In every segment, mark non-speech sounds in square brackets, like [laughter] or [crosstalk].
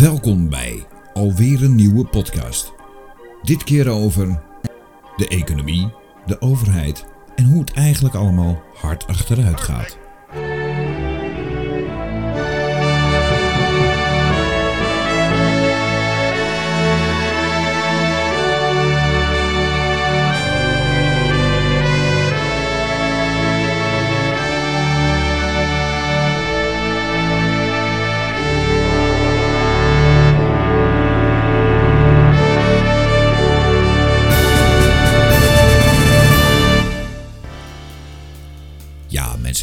Welkom bij alweer een nieuwe podcast. Dit keer over de economie, de overheid en hoe het eigenlijk allemaal hard achteruit gaat.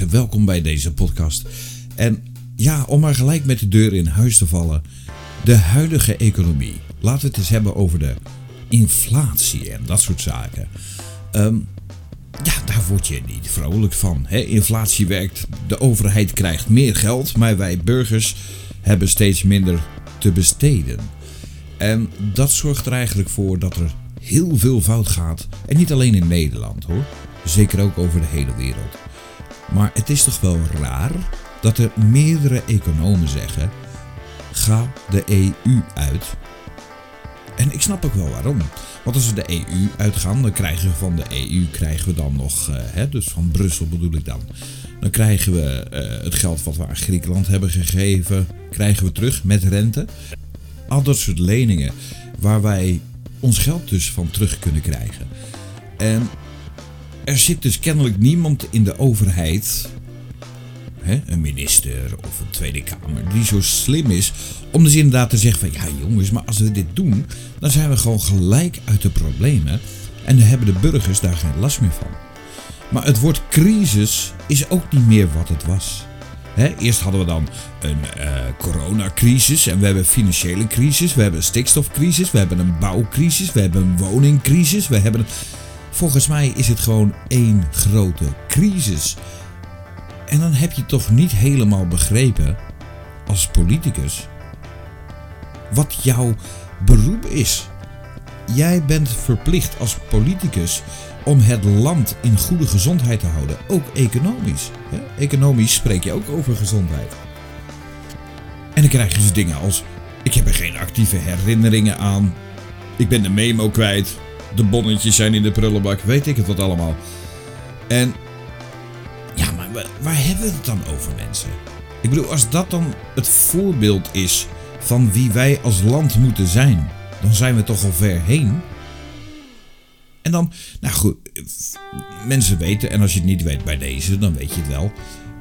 Welkom bij deze podcast. En ja, om maar gelijk met de deur in huis te vallen. De huidige economie. Laten we het eens hebben over de inflatie en dat soort zaken. Ehm, ja, daar word je niet vrolijk van. Hè? Inflatie werkt, de overheid krijgt meer geld, maar wij burgers hebben steeds minder te besteden. En dat zorgt er eigenlijk voor dat er heel veel fout gaat. En niet alleen in Nederland hoor. Zeker ook over de hele wereld. Maar het is toch wel raar dat er meerdere economen zeggen: ga de EU uit. En ik snap ook wel waarom. Want als we de EU uitgaan, dan krijgen we van de EU krijgen we dan nog, eh, hè, dus van Brussel bedoel ik dan. Dan krijgen we eh, het geld wat we aan Griekenland hebben gegeven, krijgen we terug met rente. Al dat soort leningen waar wij ons geld dus van terug kunnen krijgen. En er zit dus kennelijk niemand in de overheid, hè, een minister of een Tweede Kamer, die zo slim is om dus inderdaad te zeggen van ja jongens, maar als we dit doen, dan zijn we gewoon gelijk uit de problemen en dan hebben de burgers daar geen last meer van. Maar het woord crisis is ook niet meer wat het was. Eerst hadden we dan een eh, coronacrisis en we hebben een financiële crisis, we hebben een stikstofcrisis, we hebben een bouwcrisis, we hebben een woningcrisis, we hebben een... Volgens mij is het gewoon één grote crisis. En dan heb je toch niet helemaal begrepen, als politicus, wat jouw beroep is. Jij bent verplicht als politicus om het land in goede gezondheid te houden, ook economisch. Economisch spreek je ook over gezondheid. En dan krijg je dus dingen als: ik heb er geen actieve herinneringen aan, ik ben de memo kwijt, de bonnetjes zijn in de prullenbak, weet ik het wat allemaal. En ja, maar wa- waar hebben we het dan over, mensen? Ik bedoel, als dat dan het voorbeeld is van wie wij als land moeten zijn, dan zijn we toch al ver heen. En dan, nou goed, mensen weten, en als je het niet weet bij deze, dan weet je het wel.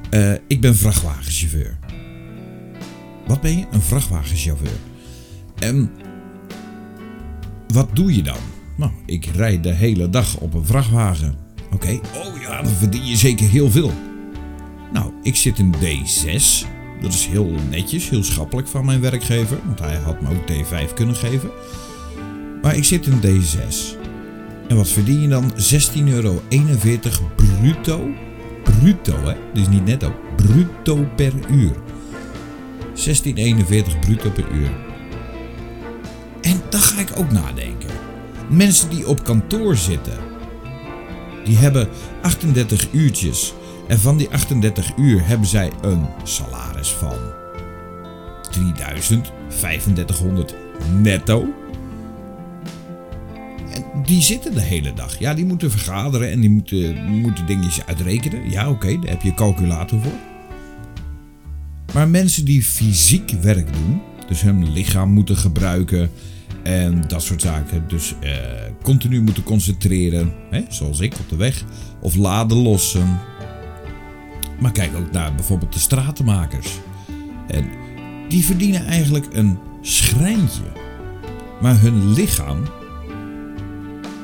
Eh, ik ben vrachtwagenchauffeur. Wat ben je? Een vrachtwagenchauffeur. En wat doe je dan? Nou, ik rijd de hele dag op een vrachtwagen. Oké, oh ja, dan verdien je zeker heel veel. Nou, ik zit in D6. Dat is heel netjes, heel schappelijk van mijn werkgever, want hij had me ook D5 kunnen geven. Maar ik zit in D6. En wat verdien je dan? 16,41 euro bruto. Bruto, hè? Dus niet netto. Bruto per uur. 16,41 bruto per uur. En dan ga ik ook nadenken. Mensen die op kantoor zitten, die hebben 38 uurtjes. En van die 38 uur hebben zij een salaris van 3000, 3500 netto. En die zitten de hele dag. Ja, die moeten vergaderen en die moeten, moeten dingetjes uitrekenen. Ja, oké, daar heb je een calculator voor. Maar mensen die fysiek werk doen, dus hun lichaam moeten gebruiken en dat soort zaken, dus eh, continu moeten concentreren, hè, zoals ik op de weg, of laden lossen. Maar kijk ook naar bijvoorbeeld de stratenmakers. En die verdienen eigenlijk een schrijntje. Maar hun lichaam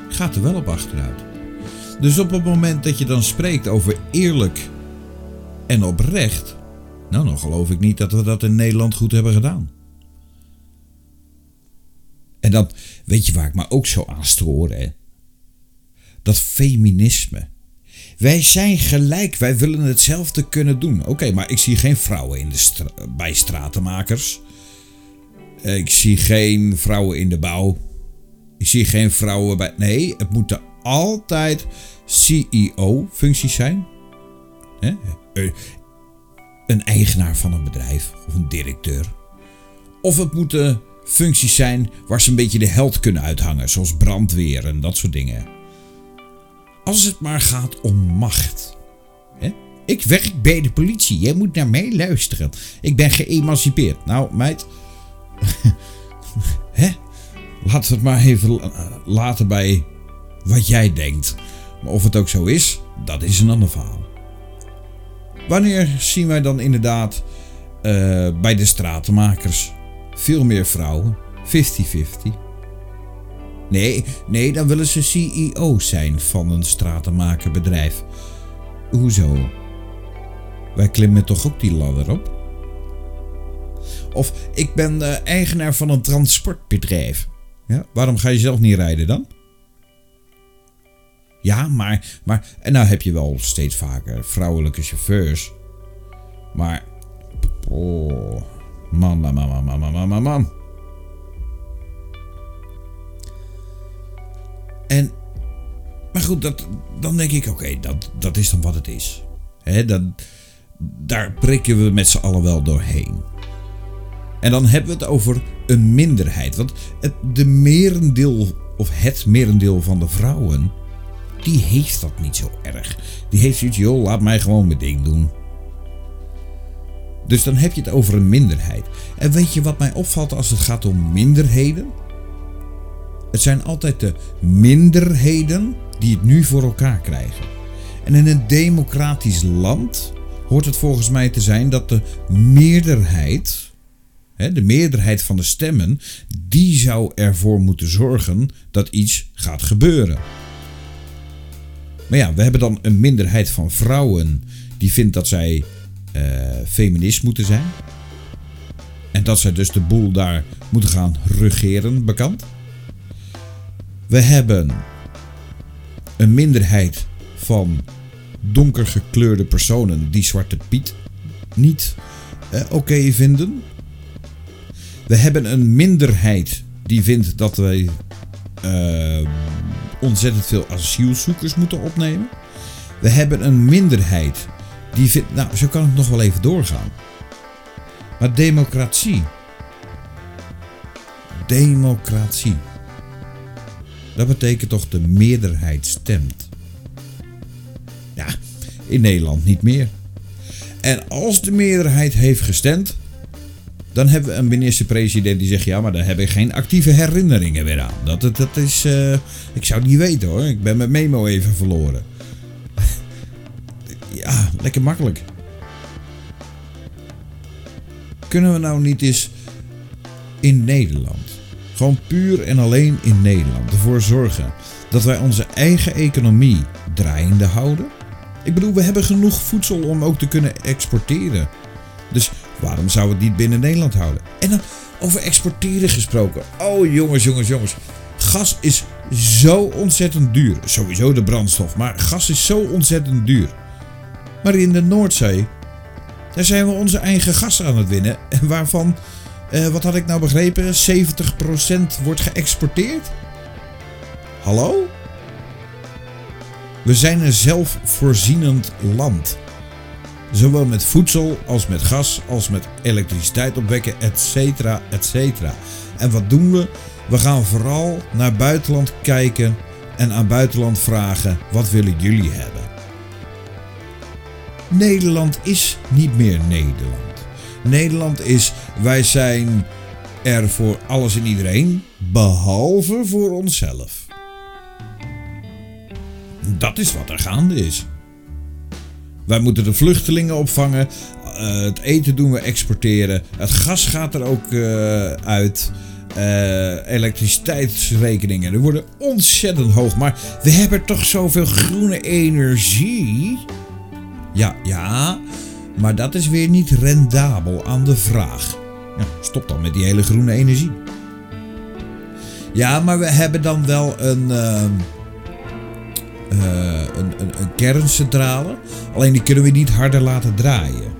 gaat er wel op achteruit. Dus op het moment dat je dan spreekt over eerlijk en oprecht, nou dan geloof ik niet dat we dat in Nederland goed hebben gedaan. En dan, weet je waar ik me ook zo aan stoor, hè? Dat feminisme. Wij zijn gelijk, wij willen hetzelfde kunnen doen. Oké, maar ik zie geen vrouwen in de bij stratenmakers. Ik zie geen vrouwen in de bouw. Ik zie geen vrouwen bij. Nee, het moeten altijd CEO-functies zijn. Eh, Een eigenaar van een bedrijf of een directeur. Of het moeten functies zijn waar ze een beetje de held kunnen uithangen, zoals brandweer en dat soort dingen. Als het maar gaat om macht. Hè? Ik werk bij de politie, jij moet naar mij luisteren. Ik ben geëmancipeerd. Nou, meid. [laughs] Hè? Laten we het maar even laten bij wat jij denkt. Maar of het ook zo is, dat is een ander verhaal. Wanneer zien wij dan inderdaad uh, bij de stratenmakers veel meer vrouwen? 50-50. Nee, nee, dan willen ze CEO zijn van een stratenmakerbedrijf. Hoezo? Wij klimmen toch ook die ladder op? Of ik ben eigenaar van een transportbedrijf. Ja, waarom ga je zelf niet rijden dan? Ja, maar, maar. En nou heb je wel steeds vaker vrouwelijke chauffeurs. Maar. Oh. Man, man, man, man, man, man, man. En. Maar goed, dat, dan denk ik: oké, dat, dat is dan wat het is. Dat, daar prikken we met z'n allen wel doorheen. En dan hebben we het over een minderheid. Want het, de merendeel, of het merendeel van de vrouwen die heeft dat niet zo erg. Die heeft zoiets, joh, laat mij gewoon mijn ding doen. Dus dan heb je het over een minderheid. En weet je wat mij opvalt als het gaat om minderheden? Het zijn altijd de minderheden die het nu voor elkaar krijgen. En in een democratisch land hoort het volgens mij te zijn dat de meerderheid, de meerderheid van de stemmen, die zou ervoor moeten zorgen dat iets gaat gebeuren. Maar ja, we hebben dan een minderheid van vrouwen die vindt dat zij feminist moeten zijn. En dat zij dus de boel daar moeten gaan regeren, bekend. We hebben een minderheid van donker gekleurde personen die Zwarte Piet niet uh, oké vinden. We hebben een minderheid die vindt dat wij uh, ontzettend veel asielzoekers moeten opnemen. We hebben een minderheid die vindt, nou zo kan het nog wel even doorgaan. Maar democratie. Democratie. Dat betekent toch de meerderheid stemt. Ja, in Nederland niet meer. En als de meerderheid heeft gestemd, dan hebben we een minister-president die zegt: Ja, maar daar heb ik geen actieve herinneringen meer aan. Dat, dat, dat is. Uh, ik zou het niet weten hoor. Ik ben mijn memo even verloren. Ja, lekker makkelijk. Kunnen we nou niet eens in Nederland, gewoon puur en alleen in Nederland, ervoor zorgen dat wij onze eigen economie draaiende houden? Ik bedoel, we hebben genoeg voedsel om ook te kunnen exporteren. Dus Waarom zou het niet binnen Nederland houden? En dan over exporteren gesproken. Oh jongens, jongens, jongens. Gas is zo ontzettend duur. Sowieso de brandstof, maar gas is zo ontzettend duur. Maar in de Noordzee, daar zijn we onze eigen gas aan het winnen. [laughs] En waarvan, eh, wat had ik nou begrepen, 70% wordt geëxporteerd? Hallo? We zijn een zelfvoorzienend land. Zowel met voedsel als met gas, als met elektriciteit opwekken, etcetera, etcetera. En wat doen we? We gaan vooral naar buitenland kijken en aan buitenland vragen: wat willen jullie hebben? Nederland is niet meer Nederland. Nederland is, wij zijn er voor alles en iedereen, behalve voor onszelf. Dat is wat er gaande is. Wij moeten de vluchtelingen opvangen. Uh, het eten doen we exporteren. Het gas gaat er ook uh, uit. Uh, elektriciteitsrekeningen. Die worden ontzettend hoog. Maar we hebben toch zoveel groene energie? Ja, ja. Maar dat is weer niet rendabel aan de vraag. Ja, stop dan met die hele groene energie. Ja, maar we hebben dan wel een uh, een, een, een, kerncentrale. Alleen die kunnen we niet harder laten draaien.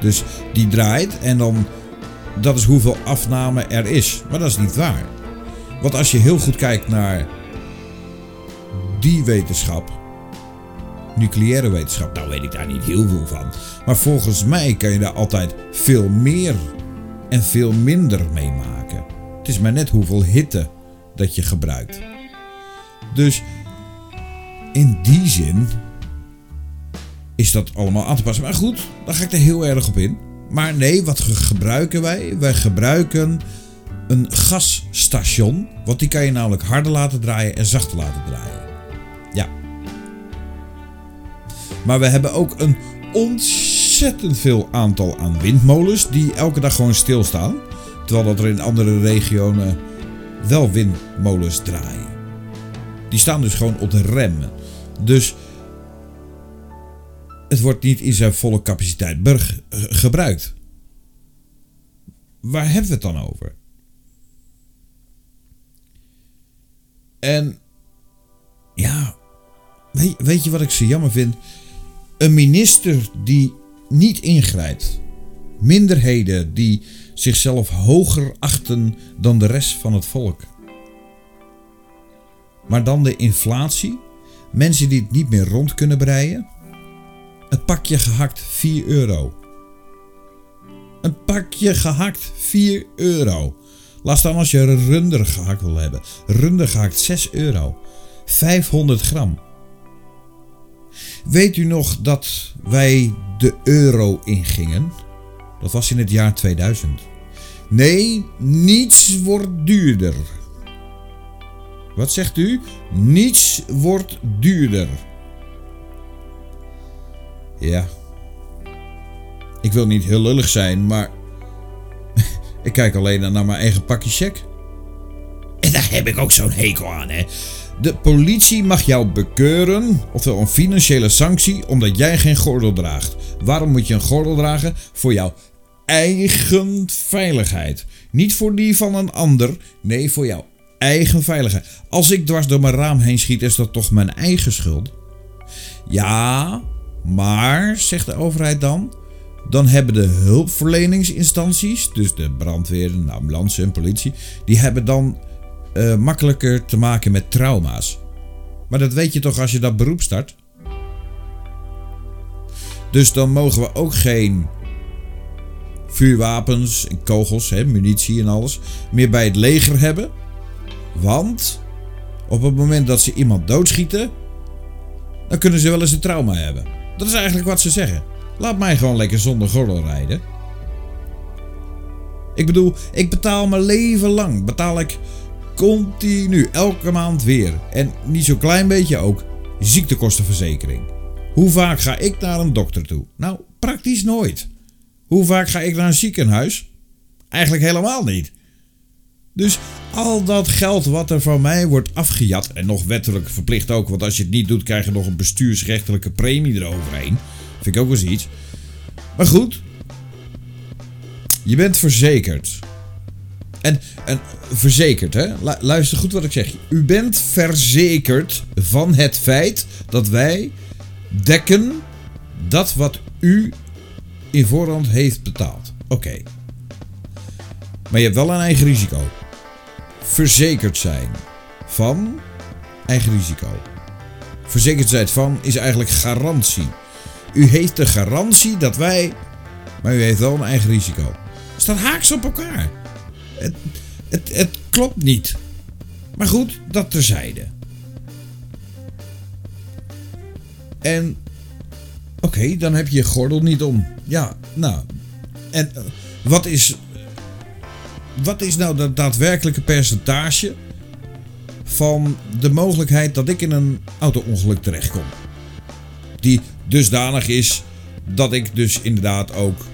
Dus die draait en dan. Dat is hoeveel afname er is. Maar dat is niet waar. Want als je heel goed kijkt naar die wetenschap, nucleaire wetenschap, nou weet ik daar niet heel veel van. Maar volgens mij kan je daar altijd veel meer en veel minder meemaken. Het is maar net hoeveel hitte dat je gebruikt. Dus in die zin is dat allemaal aan te passen. Maar goed, dan ga ik er heel erg op in. Maar nee, wat gebruiken wij? Wij gebruiken een gasstation. Want die kan je namelijk harder laten draaien en zachter laten draaien. Ja. Maar we hebben ook een ontzettend veel aantal aan windmolens die elke dag gewoon stilstaan. Terwijl dat er in andere regionen wel windmolens draaien. Die staan dus gewoon op de rem. Dus het wordt niet in zijn volle capaciteit gebruikt. Waar hebben we het dan over? En ja, weet, weet je wat ik zo jammer vind? Een minister die niet ingrijpt. Minderheden die zichzelf hoger achten dan de rest van het volk. Maar dan de inflatie. Mensen die het niet meer rond kunnen breien. Een pakje gehakt 4 euro. Een pakje gehakt 4 euro. Laat staan als je runder gehakt wil hebben. Runder gehakt 6 euro. 500 gram. Weet u nog dat wij de euro ingingen? Dat was in het jaar 2000. Nee, niets wordt duurder. Wat zegt u? Niets wordt duurder. Ja. Ik wil niet heel lullig zijn, maar [laughs] ik kijk alleen naar mijn eigen pakje check. En daar heb ik ook zo'n hekel aan, hè. De politie mag jou bekeuren, oftewel een financiële sanctie, omdat jij geen gordel draagt. Waarom moet je een gordel dragen? Voor jouw eigen veiligheid. Niet voor die van een ander, nee, voor jouw eigen veiligheid. Als ik dwars door mijn raam heen schiet, is dat toch mijn eigen schuld? Ja, maar, zegt de overheid dan, dan hebben de hulpverleningsinstanties, dus de brandweer, de ambulance en politie, die hebben dan uh, makkelijker te maken met trauma's. Maar dat weet je toch als je dat beroep start? Dus dan mogen we ook geen vuurwapens en kogels, hè, munitie en alles, meer bij het leger hebben. Want op het moment dat ze iemand doodschieten, dan kunnen ze wel eens een trauma hebben. Dat is eigenlijk wat ze zeggen. Laat mij gewoon lekker zonder gordel rijden. Ik bedoel, ik betaal mijn leven lang. Betaal ik continu, elke maand weer. En niet zo'n klein beetje ook ziektekostenverzekering. Hoe vaak ga ik naar een dokter toe? Nou, praktisch nooit. Hoe vaak ga ik naar een ziekenhuis? Eigenlijk helemaal niet. Dus al dat geld wat er van mij wordt afgejat, en nog wettelijk verplicht ook, want als je het niet doet, krijg je nog een bestuursrechtelijke premie eroverheen. Vind ik ook wel eens iets. Maar goed, je bent verzekerd. En, en verzekerd, hè? Luister goed wat ik zeg. U bent verzekerd van het feit dat wij dekken dat wat u in voorhand heeft betaald. Oké. Maar je hebt wel een eigen risico. Verzekerd zijn van eigen risico. Verzekerd zijn van is eigenlijk garantie. U heeft de garantie dat wij. Maar u heeft wel een eigen risico. Staat haaks op elkaar. Het, het, klopt niet. Maar goed, dat terzijde. En. Oké, dan heb je je gordel niet om. Ja, nou. En uh, wat is. Wat is nou dat daadwerkelijke percentage van de mogelijkheid dat ik in een auto-ongeluk terechtkom? Die dusdanig is dat ik dus inderdaad ook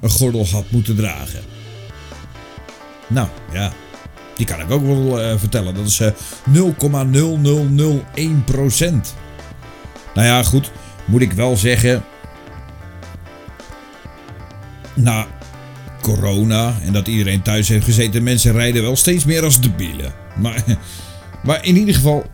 een gordel had moeten dragen. Nou ja, die kan ik ook wel uh, vertellen. Dat is uh, 0,0001%. Nou ja, goed. Moet ik wel zeggen. Na corona en dat iedereen thuis heeft gezeten, mensen rijden wel steeds meer als debielen. Maar, [laughs] maar in ieder geval,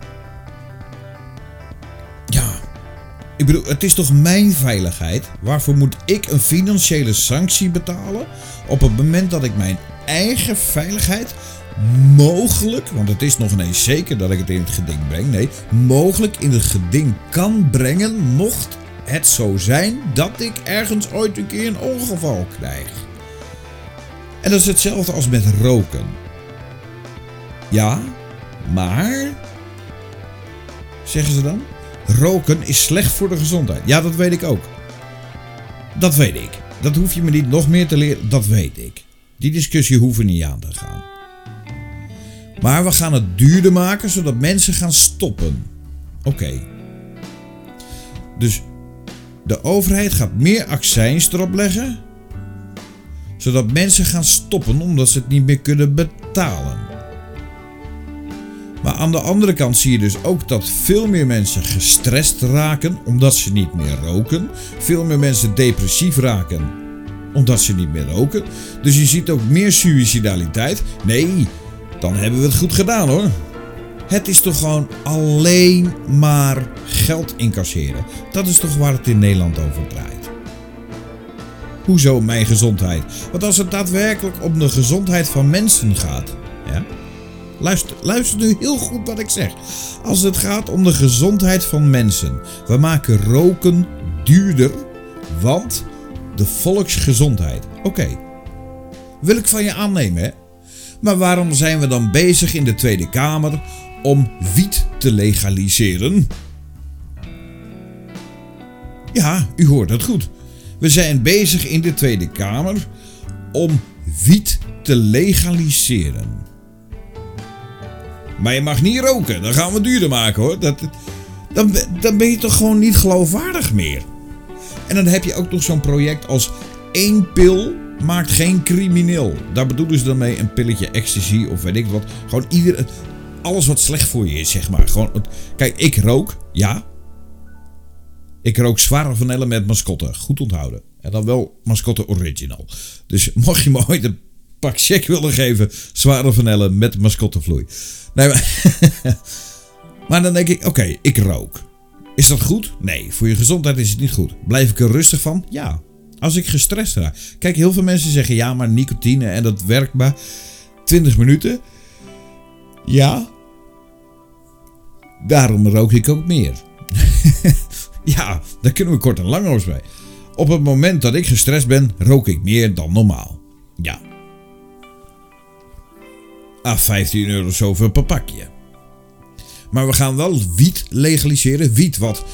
Ik bedoel, het is toch mijn veiligheid? Waarvoor moet ik een financiële sanctie betalen op het moment dat ik mijn eigen veiligheid mogelijk, want het is nog ineens zeker dat ik het in het geding breng, nee, mogelijk in het geding kan brengen, mocht het zo zijn dat ik ergens ooit een keer een ongeval krijg. En dat is hetzelfde als met roken. Ja, maar. Zeggen ze dan? Roken is slecht voor de gezondheid. Ja, dat weet ik ook. Dat weet ik. Dat hoef je me niet nog meer te leren. Dat weet ik. Die discussie hoeven niet aan te gaan. Maar we gaan het duurder maken zodat mensen gaan stoppen. Oké. Dus de overheid gaat meer accijns erop leggen. Zodat mensen gaan stoppen omdat ze het niet meer kunnen betalen. Maar aan de andere kant zie je dus ook dat veel meer mensen gestrest raken omdat ze niet meer roken. Veel meer mensen depressief raken omdat ze niet meer roken. Dus je ziet ook meer suicidaliteit. Nee, dan hebben we het goed gedaan hoor. Het is toch gewoon alleen maar geld incasseren. Dat is toch waar het in Nederland over draait. Hoezo mijn gezondheid? Want als het daadwerkelijk om de gezondheid van mensen gaat. Ja? Luister, luister nu heel goed wat ik zeg. Als het gaat om de gezondheid van mensen. We maken roken duurder. Want de volksgezondheid. Oké. Wil ik van je aannemen, hè? Maar waarom zijn we dan bezig in de Tweede Kamer om wiet te legaliseren? Ja, u hoort het goed. We zijn bezig in de Tweede Kamer om wiet te legaliseren. Maar je mag niet roken, dan gaan we duurder maken hoor. Dat, dan, dan ben je toch gewoon niet geloofwaardig meer. En dan heb je ook nog zo'n project als één pil maakt geen crimineel. Daar bedoelen ze dan mee een pilletje ecstasy of weet ik wat. Gewoon ieder, alles wat slecht voor je is, zeg maar. Gewoon, kijk, ik rook, ja. Ik rook zware vanille met mascotte. Goed onthouden. En dan wel mascotte original. Dus [laughs] mocht je me ooit een pak check willen geven, zware vanille met mascottevloei. Nee, maar [laughs] dan denk ik, oké, ik rook. Is dat goed? Nee, voor je gezondheid is het niet goed. Blijf ik er rustig van? Ja. Als ik gestrest raak. Kijk, heel veel mensen zeggen ja, maar nicotine en dat werkt maar 20 minuten. Ja. Daarom rook ik ook meer. [laughs] ja, daar kunnen we kort en lang over spreken. Op het moment dat ik gestrest ben, rook ik meer dan normaal. Ja. Ah, 15 euro zoveel per pakje. Maar we gaan wel wiet legaliseren. Wiet wat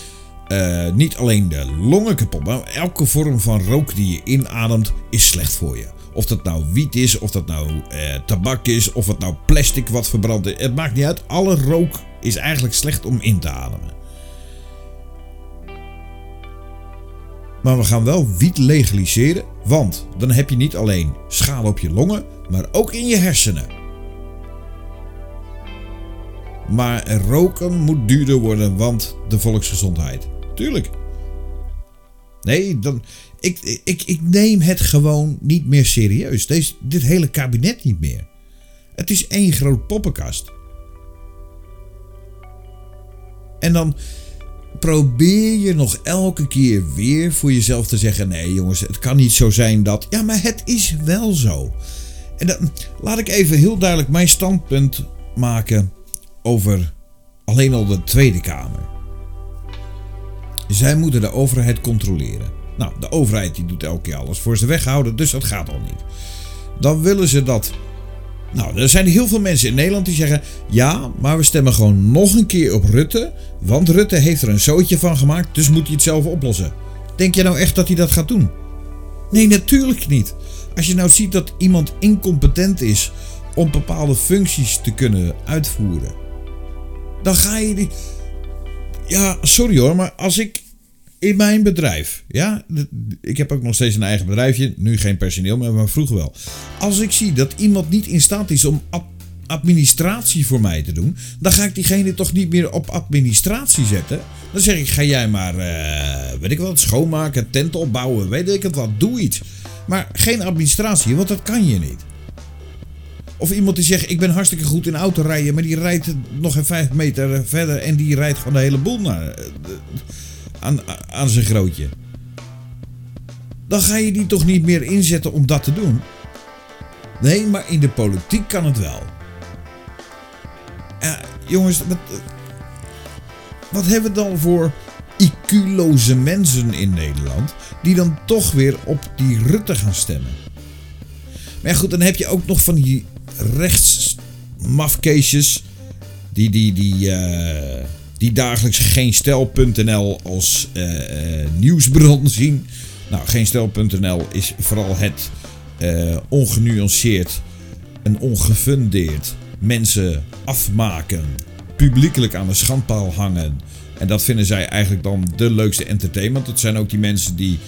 uh, niet alleen de longen kapot, maar elke vorm van rook die je inademt is slecht voor je. Of dat nou wiet is, of dat nou uh, tabak is, of het nou plastic wat verbrand is. Het maakt niet uit. Alle rook is eigenlijk slecht om in te ademen. Maar we gaan wel wiet legaliseren, want dan heb je niet alleen schade op je longen, maar ook in je hersenen. Maar roken moet duurder worden, want de volksgezondheid. Tuurlijk. Nee, dan, ik, ik, ik neem het gewoon niet meer serieus. Deze, dit hele kabinet niet meer. Het is één groot poppenkast. En dan probeer je nog elke keer weer voor jezelf te zeggen: nee, jongens, het kan niet zo zijn dat. Ja, maar het is wel zo. En dan laat ik even heel duidelijk mijn standpunt maken over alleen al de Tweede Kamer. Zij moeten de overheid controleren. Nou, de overheid die doet elke keer alles voor ze weghouden, dus dat gaat al niet. Dan willen ze dat. Nou, er zijn heel veel mensen in Nederland die zeggen: ja, maar we stemmen gewoon nog een keer op Rutte, want Rutte heeft er een zootje van gemaakt, dus moet hij het zelf oplossen. Denk je nou echt dat hij dat gaat doen? Nee, natuurlijk niet. Als je nou ziet dat iemand incompetent is om bepaalde functies te kunnen uitvoeren, dan ga je die. Ja, sorry hoor, maar als ik in mijn bedrijf, ja, ik heb ook nog steeds een eigen bedrijfje, nu geen personeel meer, maar vroeger wel. Als ik zie dat iemand niet in staat is om administratie voor mij te doen, dan ga ik diegene toch niet meer op administratie zetten. Dan zeg ik, ga jij maar, uh, weet ik wat, schoonmaken, tent opbouwen, weet ik het wat, doe iets. Maar geen administratie, want dat kan je niet. Of iemand die zegt, ik ben hartstikke goed in autorijden, maar die rijdt nog een vijf meter verder en die rijdt gewoon de hele boel naar, eh, aan, aan zijn grootje. Dan ga je die toch niet meer inzetten om dat te doen? Nee, maar in de politiek kan het wel. Jongens, wat, wat hebben we dan voor IQ-loze mensen in Nederland die dan toch weer op die Rutte gaan stemmen? Maar goed, dan heb je ook nog van die rechtsmafkeesjes. Die, die, die, uh, die dagelijks geenStel.nl als uh, nieuwsbron [laughs] zien. Nou, geenStel.nl is vooral het ongenuanceerd en ongefundeerd mensen afmaken. Publiekelijk aan de schandpaal hangen. En dat vinden zij eigenlijk dan de leukste entertainment. Dat zijn ook die mensen die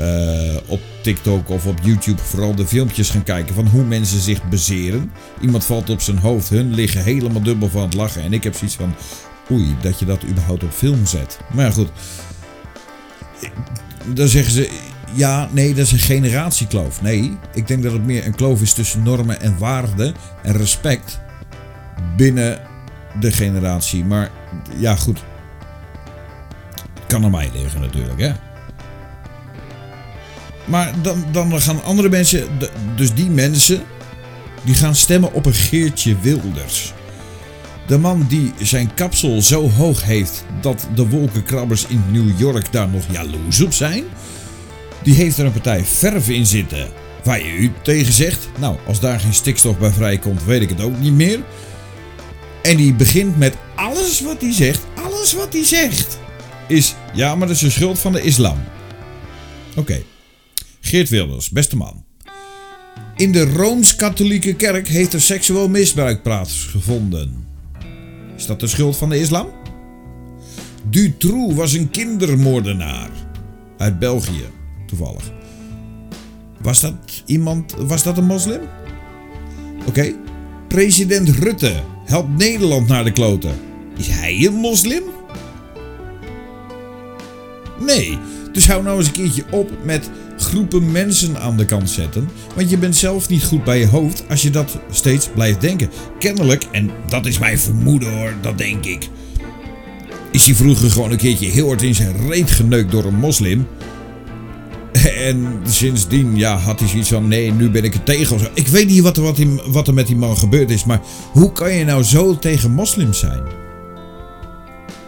uh, op TikTok of op YouTube vooral de filmpjes gaan kijken van hoe mensen zich bezeren. Iemand valt op zijn hoofd, hun liggen helemaal dubbel van het lachen. En ik heb zoiets van, oei, dat je dat überhaupt op film zet. Maar goed. Dan zeggen ze, ja, nee, dat is een generatiekloof. Nee, ik denk dat het meer een kloof is tussen normen en waarden en respect binnen de generatie. Maar ja, goed. Het kan aan mij liggen natuurlijk, hè. Maar dan, dan gaan andere mensen, dus die mensen, die gaan stemmen op een Geertje Wilders. De man die zijn kapsel zo hoog heeft dat de wolkenkrabbers in New York daar nog jaloers op zijn. Die heeft er een partij verf in zitten waar je u tegen zegt. Nou, als daar geen stikstof bij vrijkomt, weet ik het ook niet meer. En die begint met alles wat hij zegt, alles wat hij zegt, is ja, maar dat is de schuld van de islam. Oké. Geert Wilders, beste man. In de Rooms-Katholieke Kerk heeft er seksueel misbruik plaatsgevonden. Is dat de schuld van de islam? Dutroux was een kindermoordenaar. Uit België, toevallig. Was dat iemand, was dat een moslim? Oké. President Rutte helpt Nederland naar de kloten. Is hij een moslim? Nee, dus hou nou eens een keertje op met groepen mensen aan de kant zetten. Want je bent zelf niet goed bij je hoofd als je dat steeds blijft denken. Kennelijk, en dat is mijn vermoeden hoor, dat denk ik. Is hij vroeger gewoon een keertje heel hard in zijn reet geneukt door een moslim. [laughs] En sindsdien ja, had hij zoiets van: nee, nu ben ik er tegen. Of zo. Ik weet niet wat er, wat, wat er met die man gebeurd is, maar hoe kan je nou zo tegen moslims zijn?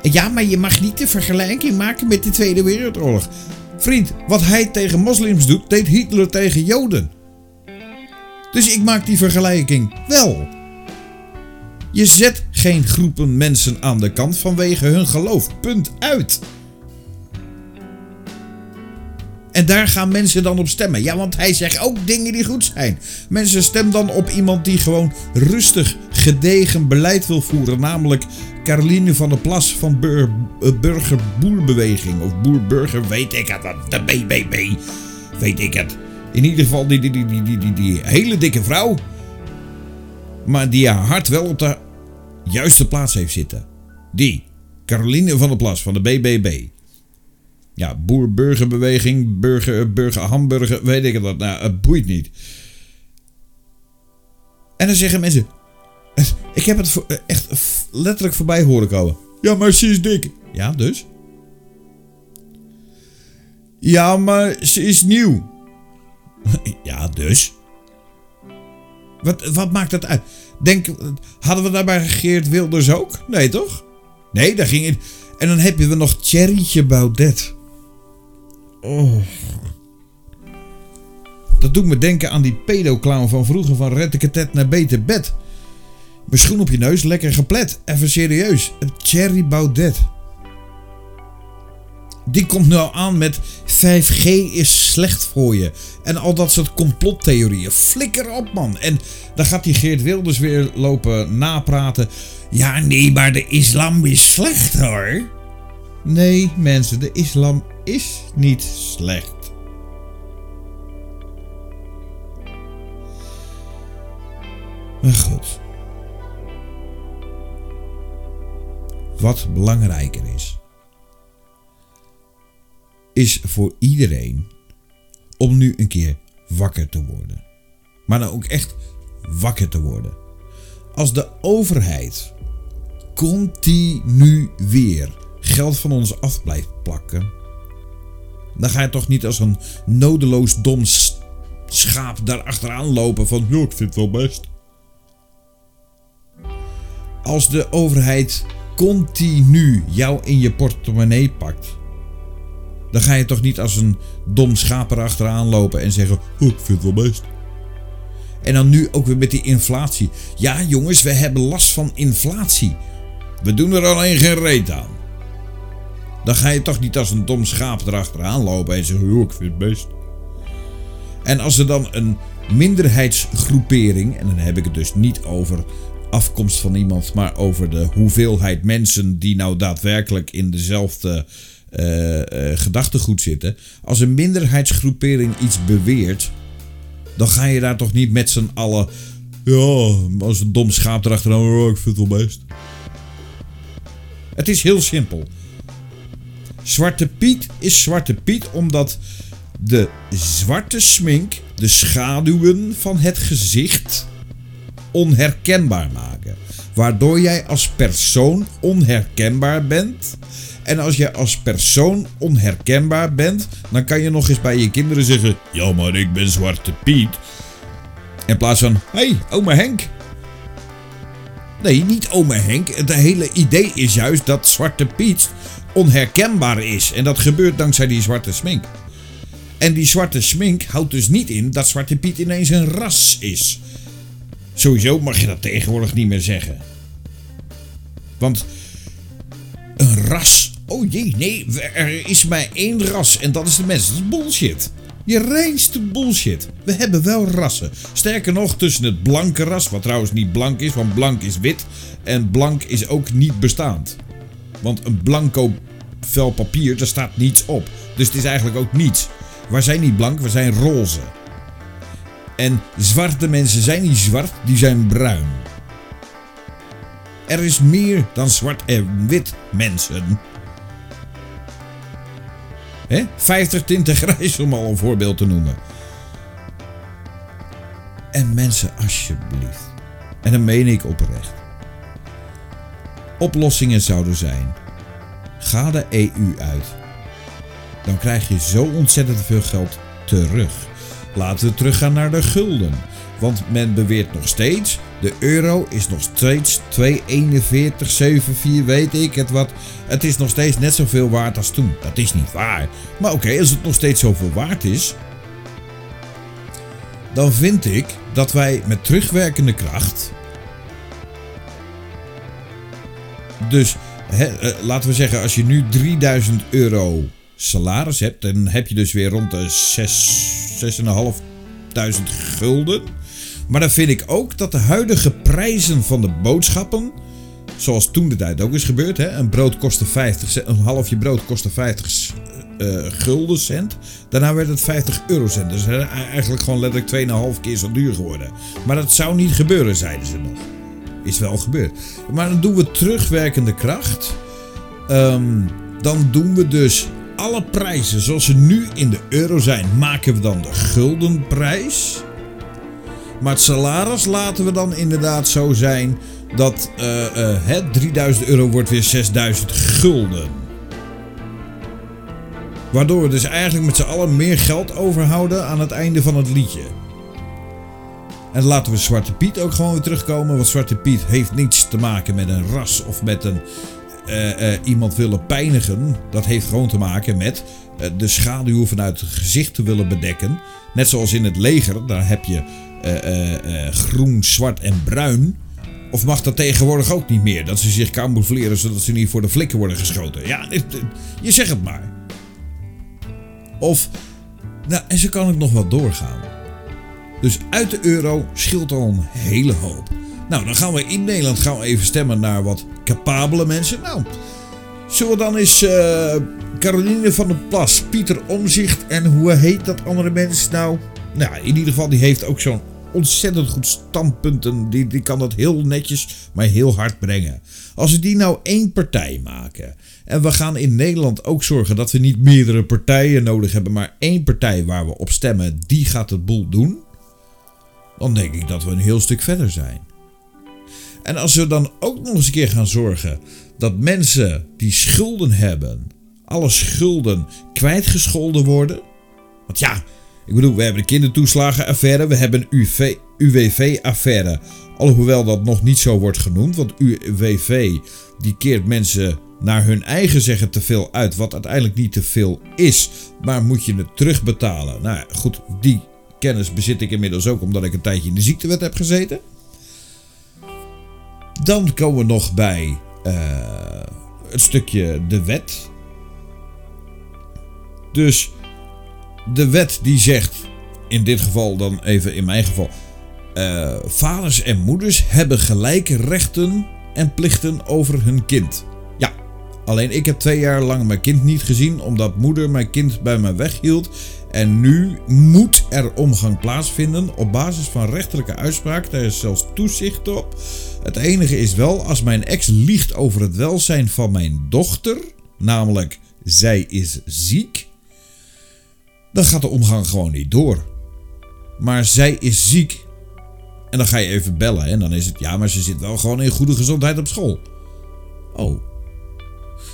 Ja, maar je mag niet de vergelijking maken met de Tweede Wereldoorlog. Vriend, wat hij tegen moslims doet, deed Hitler tegen Joden. Dus ik maak die vergelijking wel. Je zet geen groepen mensen aan de kant vanwege hun geloof. Punt uit. En daar gaan mensen dan op stemmen. Ja, want hij zegt ook dingen die goed zijn. Mensen stemmen dan op iemand die gewoon rustig, gedegen beleid wil voeren. Namelijk Caroline van der Plas van Bur eh, Burgerboerbeweging. Of Boerburger, weet ik het. De BBB, weet ik het. In ieder geval die, die, die, die, die, die, hele dikke vrouw. Maar die haar hart wel op de juiste plaats heeft zitten. Die, Caroline van der Plas van de BBB. Ja, boer-burgerbeweging, burger, burger, hamburger, weet ik het. Nou, het boeit niet. En dan zeggen mensen, ik heb het echt letterlijk voorbij horen komen. Ja, maar ze is dik. Ja, dus? Ja, maar ze is nieuw. [laughs] ja, dus? Wat, wat maakt dat uit? Denk, hadden we daarbij Geert Wilders ook? Nee, toch? Nee, daar ging het. En dan heb je nog Cherrytje Baudet. Oh. Dat doet me denken aan die pedoclown van vroeger van Rettekatet naar Beter Bed. Mijn schoen op je neus, lekker geplet. Even serieus. Cherry Baudet. Die komt nou aan met 5G is slecht voor je. En al dat soort complottheorieën. Flikker op man. En dan gaat die Geert Wilders weer lopen napraten. Ja nee, maar de islam is slecht hoor. Nee mensen, de islam is niet slecht. Maar goed. Wat belangrijker is, is voor iedereen om nu een keer wakker te worden. Maar dan ook echt wakker te worden. Als de overheid continu weer geld van ons af blijft plakken, dan ga je toch niet als een nodeloos dom schaap daar achteraan lopen van, joh, ik vind het wel best. Als de overheid continu jou in je portemonnee pakt, dan ga je toch niet als een dom schaap erachteraan lopen en zeggen: oh, Ik vind het wel best. En dan nu ook weer met die inflatie. Ja, jongens, we hebben last van inflatie. We doen er alleen geen reet aan. Dan ga je toch niet als een dom schaap erachteraan lopen en zeggen: oh, ik vind het best. En als er dan een minderheidsgroepering, en dan heb ik het dus niet over afkomst van iemand, maar over de hoeveelheid mensen die nou daadwerkelijk in dezelfde uh, uh, gedachtegoed zitten. Als een minderheidsgroepering iets beweert, dan ga je daar toch niet met z'n allen. Ja, als een dom schaap erachteraan, oh, ik vind het wel best. Het is heel simpel. Zwarte Piet is Zwarte Piet omdat de zwarte smink de schaduwen van het gezicht onherkenbaar maken. Waardoor jij als persoon onherkenbaar bent. En als je als persoon onherkenbaar bent, dan kan je nog eens bij je kinderen zeggen: Ja, maar ik ben Zwarte Piet. In plaats van: Hey, oma Henk. Nee, niet oma Henk. Het hele idee is juist dat Zwarte Piet onherkenbaar is. En dat gebeurt dankzij die zwarte smink. En die zwarte smink houdt dus niet in dat Zwarte Piet ineens een ras is. Sowieso mag je dat tegenwoordig niet meer zeggen. Want een ras. Oh jee, nee, er is maar één ras en dat is de mens. Dat is bullshit. Je reinste bullshit. We hebben wel rassen. Sterker nog, tussen het blanke ras, wat trouwens niet blank is, want blank is wit. En blank is ook niet bestaand. Want een blanco vel papier, daar staat niets op. Dus het is eigenlijk ook niets. We zijn niet blank, we zijn roze. En zwarte mensen zijn niet zwart, die zijn bruin. Er is meer dan zwart en wit mensen. He? 50 tinten grijs om al een voorbeeld te noemen. En mensen, alsjeblieft. En dan meen ik oprecht. Oplossingen zouden zijn. Ga de EU uit. Dan krijg je zo ontzettend veel geld terug. Laten we teruggaan naar de gulden. Want men beweert nog steeds, de euro is nog steeds 2,4174, weet ik het wat. Het is nog steeds net zoveel waard als toen. Dat is niet waar. Maar oké, als het nog steeds zoveel waard is, dan vind ik dat wij met terugwerkende kracht. Dus eh, laten we zeggen, als je nu 3000 euro salaris hebt, dan heb je dus weer rond de 6.500 gulden. Maar dan vind ik ook dat de huidige prijzen van de boodschappen, zoals toen de tijd ook is gebeurd, hè, een brood kostte 50, een halfje brood kostte 50 uh, eh, gulden cent. Daarna werd het 50 eurocent. Dus eigenlijk gewoon letterlijk 2,5 keer zo duur geworden. Maar dat zou niet gebeuren, zeiden ze nog. Is wel gebeurd. Maar dan doen we terugwerkende kracht. Um, dan doen we dus alle prijzen zoals ze nu in de euro zijn, maken we dan de guldenprijs. Maar het salaris laten we dan inderdaad zo zijn dat uh, uh, het 3000 euro wordt weer 6000 gulden. Waardoor we dus eigenlijk met z'n allen meer geld overhouden aan het einde van het liedje. En laten we Zwarte Piet ook gewoon weer terugkomen. Want Zwarte Piet heeft niets te maken met een ras of met een uh, uh, iemand willen pijnigen. Dat heeft gewoon te maken met uh, de schaduw vanuit het gezicht te willen bedekken. Net zoals in het leger, daar heb je groen, zwart en bruin. Of mag dat tegenwoordig ook niet meer? Dat ze zich camoufleren zodat ze niet voor de flikken worden geschoten. Ja, je zegt het maar. Of, nou, en zo kan ik nog wel doorgaan. Dus uit de euro scheelt al een hele hoop. Nou, dan gaan we in Nederland gaan we even stemmen naar wat capabele mensen. Nou, zullen we dan eens uh, Caroline van der Plas, Pieter Omzicht en hoe heet dat andere mens nou? Nou, in ieder geval, die heeft ook zo'n ontzettend goed standpunten. Die, die kan dat heel netjes, maar heel hard brengen. Als we die nou één partij maken. En we gaan in Nederland ook zorgen dat we niet meerdere partijen nodig hebben, maar één partij waar we op stemmen, die gaat het boel doen. Dan denk ik dat we een heel stuk verder zijn. En als we dan ook nog eens een keer gaan zorgen dat mensen die schulden hebben, alle schulden kwijtgescholden worden. Want ja, ik bedoel, we hebben de kindertoeslagenaffaire, we hebben een UWV-affaire. Alhoewel dat nog niet zo wordt genoemd, want UWV die keert mensen naar hun eigen zeggen te veel uit, wat uiteindelijk niet te veel is. Maar moet je het terugbetalen? Nou goed, die kennis bezit ik inmiddels ook omdat ik een tijdje in de ziektewet heb gezeten. Dan komen we nog bij uh, het stukje de wet. Dus de wet die zegt, in dit geval dan even in mijn geval, uh, vaders en moeders hebben gelijke rechten en plichten over hun kind. Ja, alleen ik heb twee jaar lang mijn kind niet gezien omdat moeder mijn kind bij me weghield. En nu moet er omgang plaatsvinden op basis van rechterlijke uitspraak. Daar is zelfs toezicht op. Het enige is wel, als mijn ex liegt over het welzijn van mijn dochter, namelijk zij is ziek, dan gaat de omgang gewoon niet door. Maar zij is ziek. En dan ga je even bellen en dan is het ja, maar ze zit wel gewoon in goede gezondheid op school. Oh.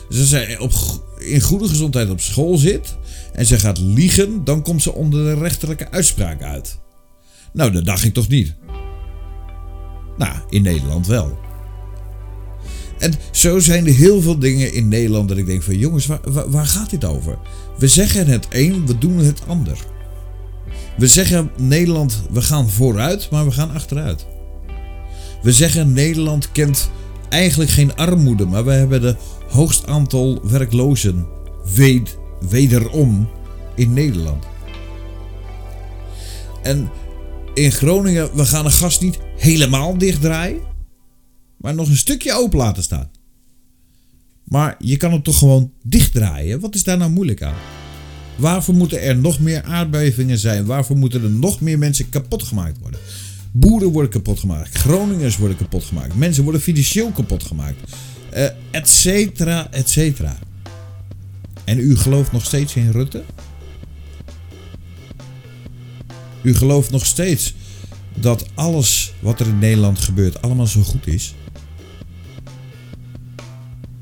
Dus als op, in goede gezondheid op school zit en ze gaat liegen, dan komt ze onder de rechterlijke uitspraak uit. Nou, dat dacht ik toch niet. Nou, in Nederland wel. En zo zijn er heel veel dingen in Nederland dat ik denk van jongens, waar, waar, gaat dit over? We zeggen het een, we doen het ander. We zeggen Nederland, we gaan vooruit, maar we gaan achteruit. We zeggen Nederland kent eigenlijk geen armoede, maar we hebben de hoogst aantal werklozen wederom in Nederland. En in Groningen, we gaan een gas niet helemaal dichtdraaien, maar nog een stukje open laten staan. Maar je kan het toch gewoon dichtdraaien? Wat is daar nou moeilijk aan? Waarvoor moeten er nog meer aardbevingen zijn? Waarvoor moeten er nog meer mensen kapot gemaakt worden? Boeren worden kapot gemaakt. Groningers worden kapot gemaakt. Mensen worden financieel kapot gemaakt. Uh, et cetera, et cetera. En u gelooft nog steeds in Rutte? U gelooft nog steeds dat alles wat er in Nederland gebeurt allemaal zo goed is?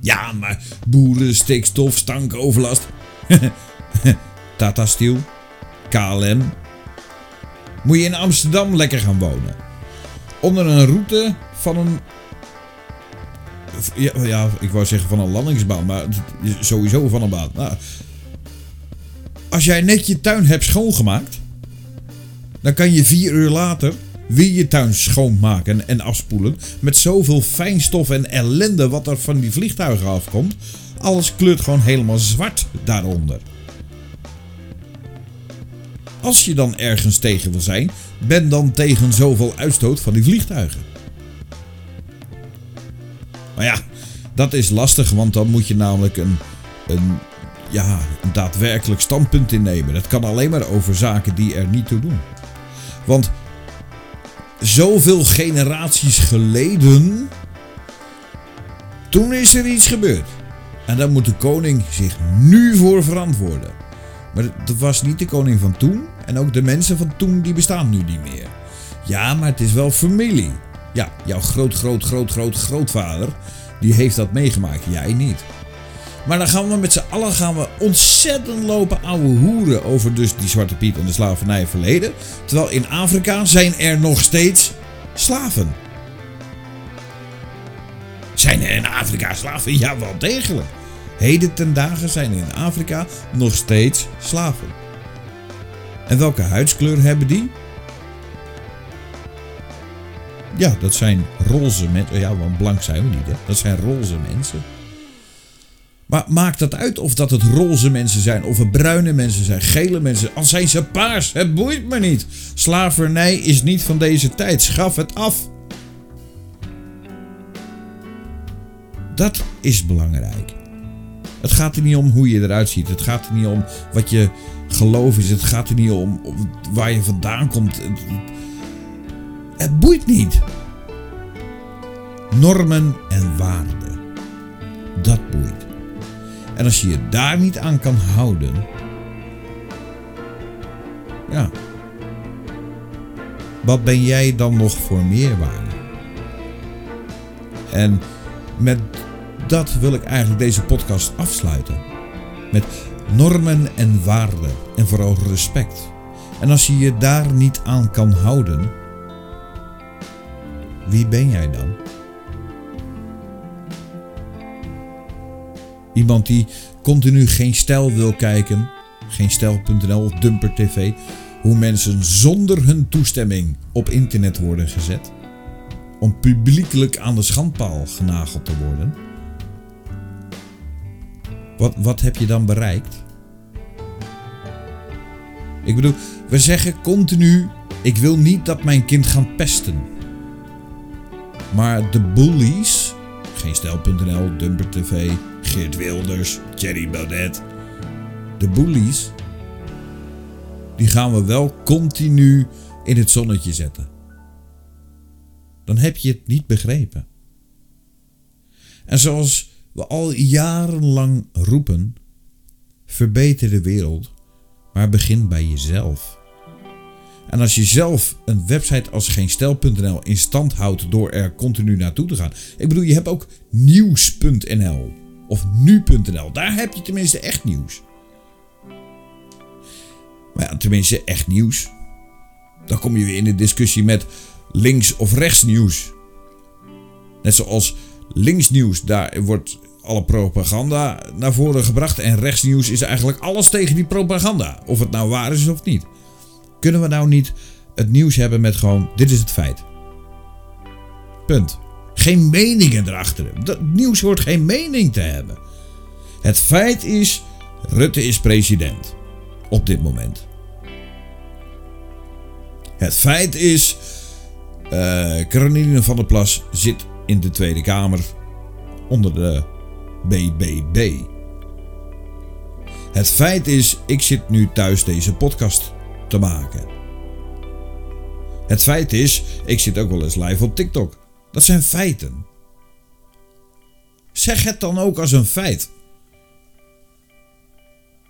Ja, maar boeren, stikstof, stank, overlast. [laughs] Tata Steel, KLM. Moet je in Amsterdam lekker gaan wonen. Onder een route van een. Ja, ja ik wou zeggen van een landingsbaan, maar sowieso van een baan. Nou, als jij net je tuin hebt schoongemaakt, dan kan je vier uur later weer je tuin schoonmaken en afspoelen. Met zoveel fijnstof en ellende wat er van die vliegtuigen afkomt. Alles kleurt gewoon helemaal zwart daaronder. Als je dan ergens tegen wil zijn, ben dan tegen zoveel uitstoot van die vliegtuigen. Maar ja, dat is lastig, want dan moet je namelijk een, een, ja, een daadwerkelijk standpunt innemen. Dat kan alleen maar over zaken die er niet toe doen. Want zoveel generaties geleden, toen is er iets gebeurd. En daar moet de koning zich nu voor verantwoorden. Maar dat was niet de koning van toen. En ook de mensen van toen, die bestaan nu niet meer. Ja, maar het is wel familie. Ja, jouw groot, groot, groot, groot, grootvader, die heeft dat meegemaakt. Jij niet. Maar dan gaan we met z'n allen gaan we ontzettend lopen ouwe hoeren over dus die Zwarte Piet en de slavernij verleden. Terwijl in Afrika zijn er nog steeds slaven. Zijn er in Afrika slaven? Ja, wel degelijk. Heden ten dagen zijn in Afrika nog steeds slaven. En welke huidskleur hebben die? Ja, dat zijn roze mensen. Ja, want blank zijn we niet, hè? Dat zijn roze mensen. Maar maakt dat uit of dat het roze mensen zijn, of het bruine mensen zijn, gele mensen, al zijn ze paars, het boeit me niet. Slavernij is niet van deze tijd, schaf het af. Dat is belangrijk. Het gaat er niet om hoe je eruit ziet. Het gaat er niet om wat je geloof is. Het gaat er niet om waar je vandaan komt. Het boeit niet. Normen en waarden. Dat boeit. En als je je daar niet aan kan houden. Ja. Wat ben jij dan nog voor meerwaarde? En met dat wil ik eigenlijk deze podcast afsluiten. Met normen en waarden en vooral respect. En als je je daar niet aan kan houden, wie ben jij dan? Iemand die continu geen stijl wil kijken, geen stijl.nl of Dumper TV, hoe mensen zonder hun toestemming op internet worden gezet. Om publiekelijk aan de schandpaal genageld te worden. Wat, wat heb je dan bereikt? Ik bedoel, we zeggen continu: ik wil niet dat mijn kind gaat pesten. Maar de bullies, geen stel.nl, Dumper TV, Geert Wilders, Thierry Baudet. De bullies, die gaan we wel continu in het zonnetje zetten. Dan heb je het niet begrepen. En zoals we al jarenlang roepen, verbeter de wereld, maar begin bij jezelf. En als je zelf een website als geenstel.nl in stand houdt door er continu naartoe te gaan. Ik bedoel, je hebt ook nieuws.nl of nu.nl. Daar heb je tenminste echt nieuws. Maar ja, tenminste echt nieuws. Dan kom je weer in de discussie met links of rechts nieuws. Net zoals linksnieuws, daar wordt alle propaganda naar voren gebracht. En rechtsnieuws is eigenlijk alles tegen die propaganda. Of het nou waar is of niet. Kunnen we nou niet het nieuws hebben met gewoon: dit is het feit? Punt. Geen meningen erachter. Dat nieuws hoort geen mening te hebben. Het feit is: Rutte is president. Op dit moment. Het feit is: uh, van der Plas zit in de Tweede Kamer onder de BBB. Het feit is, ik zit nu thuis deze podcast te maken. Het feit is, ik zit ook wel eens live op TikTok. Dat zijn feiten. Zeg het dan ook als een feit.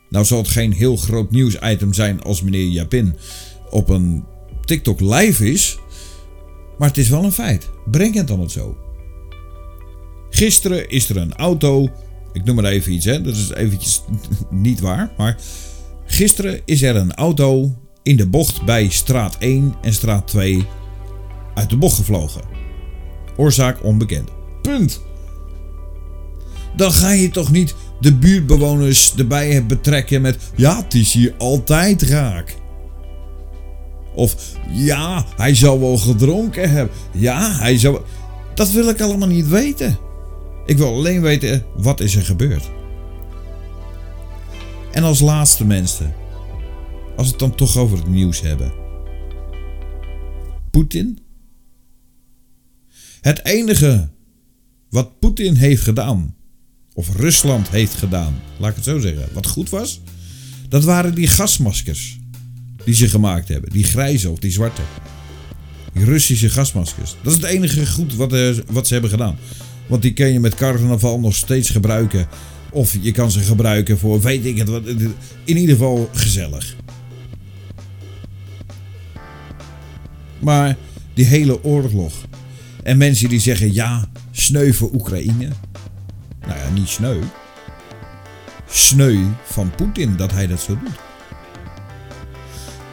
Nou zal het geen heel groot nieuwsitem zijn als meneer Japin op een TikTok live is. Maar het is wel een feit. Breng het dan het zo. Gisteren is er een auto. Ik noem maar even iets, hè. Dat is eventjes [laughs] niet waar. Maar gisteren is er een auto in de bocht bij straat 1 en straat 2 uit de bocht gevlogen. Oorzaak onbekend. Punt. Dan ga je toch niet de buurtbewoners erbij betrekken met ja, het is hier altijd raak. Of ja, hij zou wel gedronken hebben. Ja, hij zou. Dat wil ik allemaal niet weten. Ik wil alleen weten wat is er gebeurd. En als laatste mensen, als we het dan toch over het nieuws hebben. Poetin? Het enige wat Poetin heeft gedaan, of Rusland heeft gedaan, laat ik het zo zeggen, wat goed was, dat waren die gasmaskers die ze gemaakt hebben. Die grijze of die zwarte. Die Russische gasmaskers. Dat is het enige goed wat, uh, wat ze hebben gedaan. Want die kun je met carnaval nog steeds gebruiken. Of je kan ze gebruiken voor weet ik het wat. In ieder geval gezellig. Maar die hele oorlog. En mensen die zeggen ja, sneu voor Oekraïne. Nou ja, niet sneu. Sneu van Poetin dat hij dat zo doet.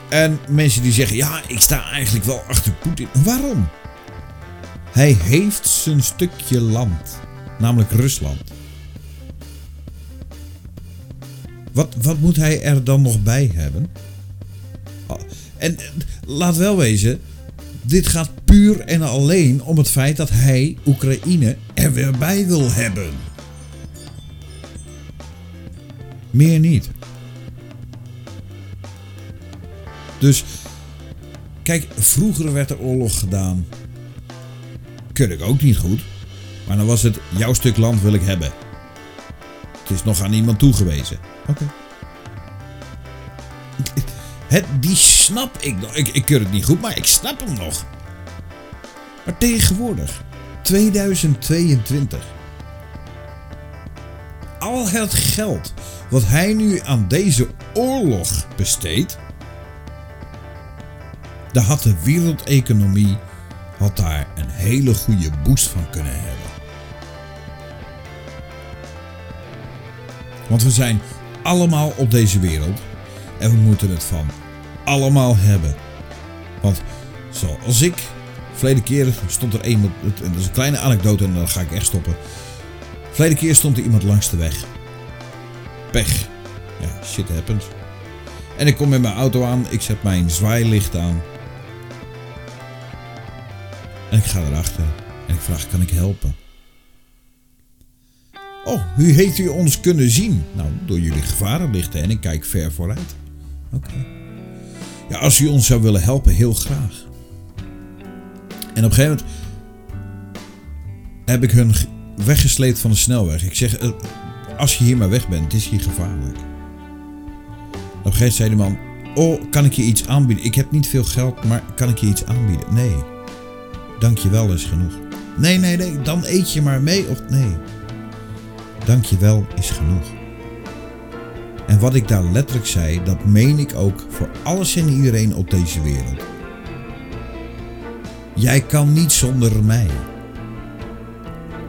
En mensen die zeggen ja, ik sta eigenlijk wel achter Poetin. Waarom? Hij heeft zijn stukje land, namelijk Rusland. Wat, wat moet hij er dan nog bij hebben? Oh, en laat wel wezen, dit gaat puur en alleen om het feit dat hij Oekraïne er weer bij wil hebben. Meer niet. Dus kijk, vroeger werd er oorlog gedaan. Kun ik ook niet goed. Maar dan was het jouw stuk land wil ik hebben. Het is nog aan iemand toegewezen. Oké. Het, die snap ik nog. Ik, ik keur het niet goed, maar ik snap hem nog. Maar tegenwoordig, 2022. Al het geld wat hij nu aan deze oorlog besteedt. Daar had de wereldeconomie had daar een hele goede boost van kunnen hebben. Want we zijn allemaal op deze wereld en we moeten het van allemaal hebben. Want zoals ik, verleden keer stond er iemand, dat is een kleine anekdote en dan ga ik echt stoppen. Verleden keer stond er iemand langs de weg. Pech. Ja, shit happens. En ik kom met mijn auto aan, ik zet mijn zwaailicht aan. En ik ga erachter en ik vraag, kan ik helpen? Oh, hoe heeft u ons kunnen zien? Nou, door jullie gevarenlichten en ik kijk ver vooruit. Oké. Ja, als u ons zou willen helpen, heel graag. En op een gegeven moment heb ik hun weggesleept van de snelweg. Ik zeg, eh, als je hier maar weg bent, het is hier gevaarlijk. Op een gegeven moment zei de man, oh, kan ik je iets aanbieden? Ik heb niet veel geld, maar kan ik je iets aanbieden? Nee. Dankjewel is genoeg. Nee, nee, nee, dan eet je maar mee of nee. Dankjewel is genoeg. En wat ik daar letterlijk zei, dat meen ik ook voor alles en iedereen op deze wereld. Jij kan niet zonder mij.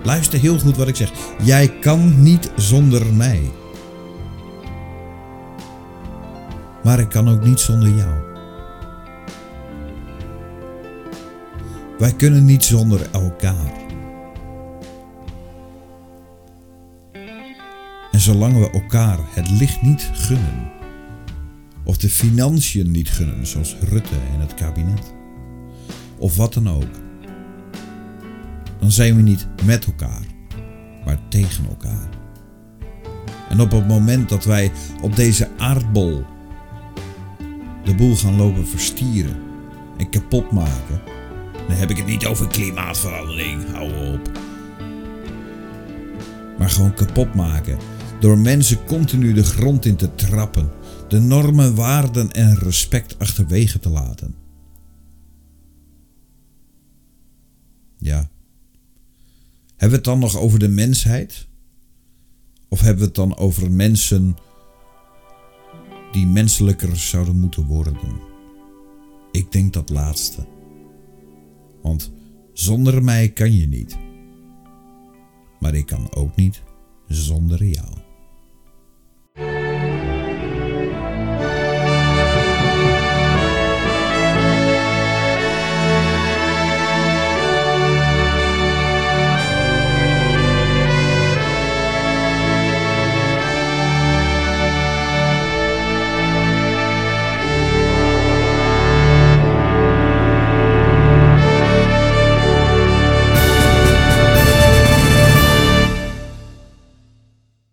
Luister heel goed wat ik zeg. Jij kan niet zonder mij. Maar ik kan ook niet zonder jou. Wij kunnen niet zonder elkaar. Zolang we elkaar het licht niet gunnen, of de financiën niet gunnen, zoals Rutte en het kabinet, of wat dan ook, dan zijn we niet met elkaar, maar tegen elkaar. En op het moment dat wij op deze aardbol de boel gaan lopen verstieren en kapot maken, dan heb ik het niet over klimaatverandering, hou op. Maar gewoon kapot maken door mensen continu de grond in te trappen, de normen, waarden en respect achterwege te laten. Ja. Hebben we het dan nog over de mensheid? Of hebben we het dan over mensen die menselijker zouden moeten worden? Ik denk dat laatste. Want zonder mij kan je niet. Maar ik kan ook niet zonder jou.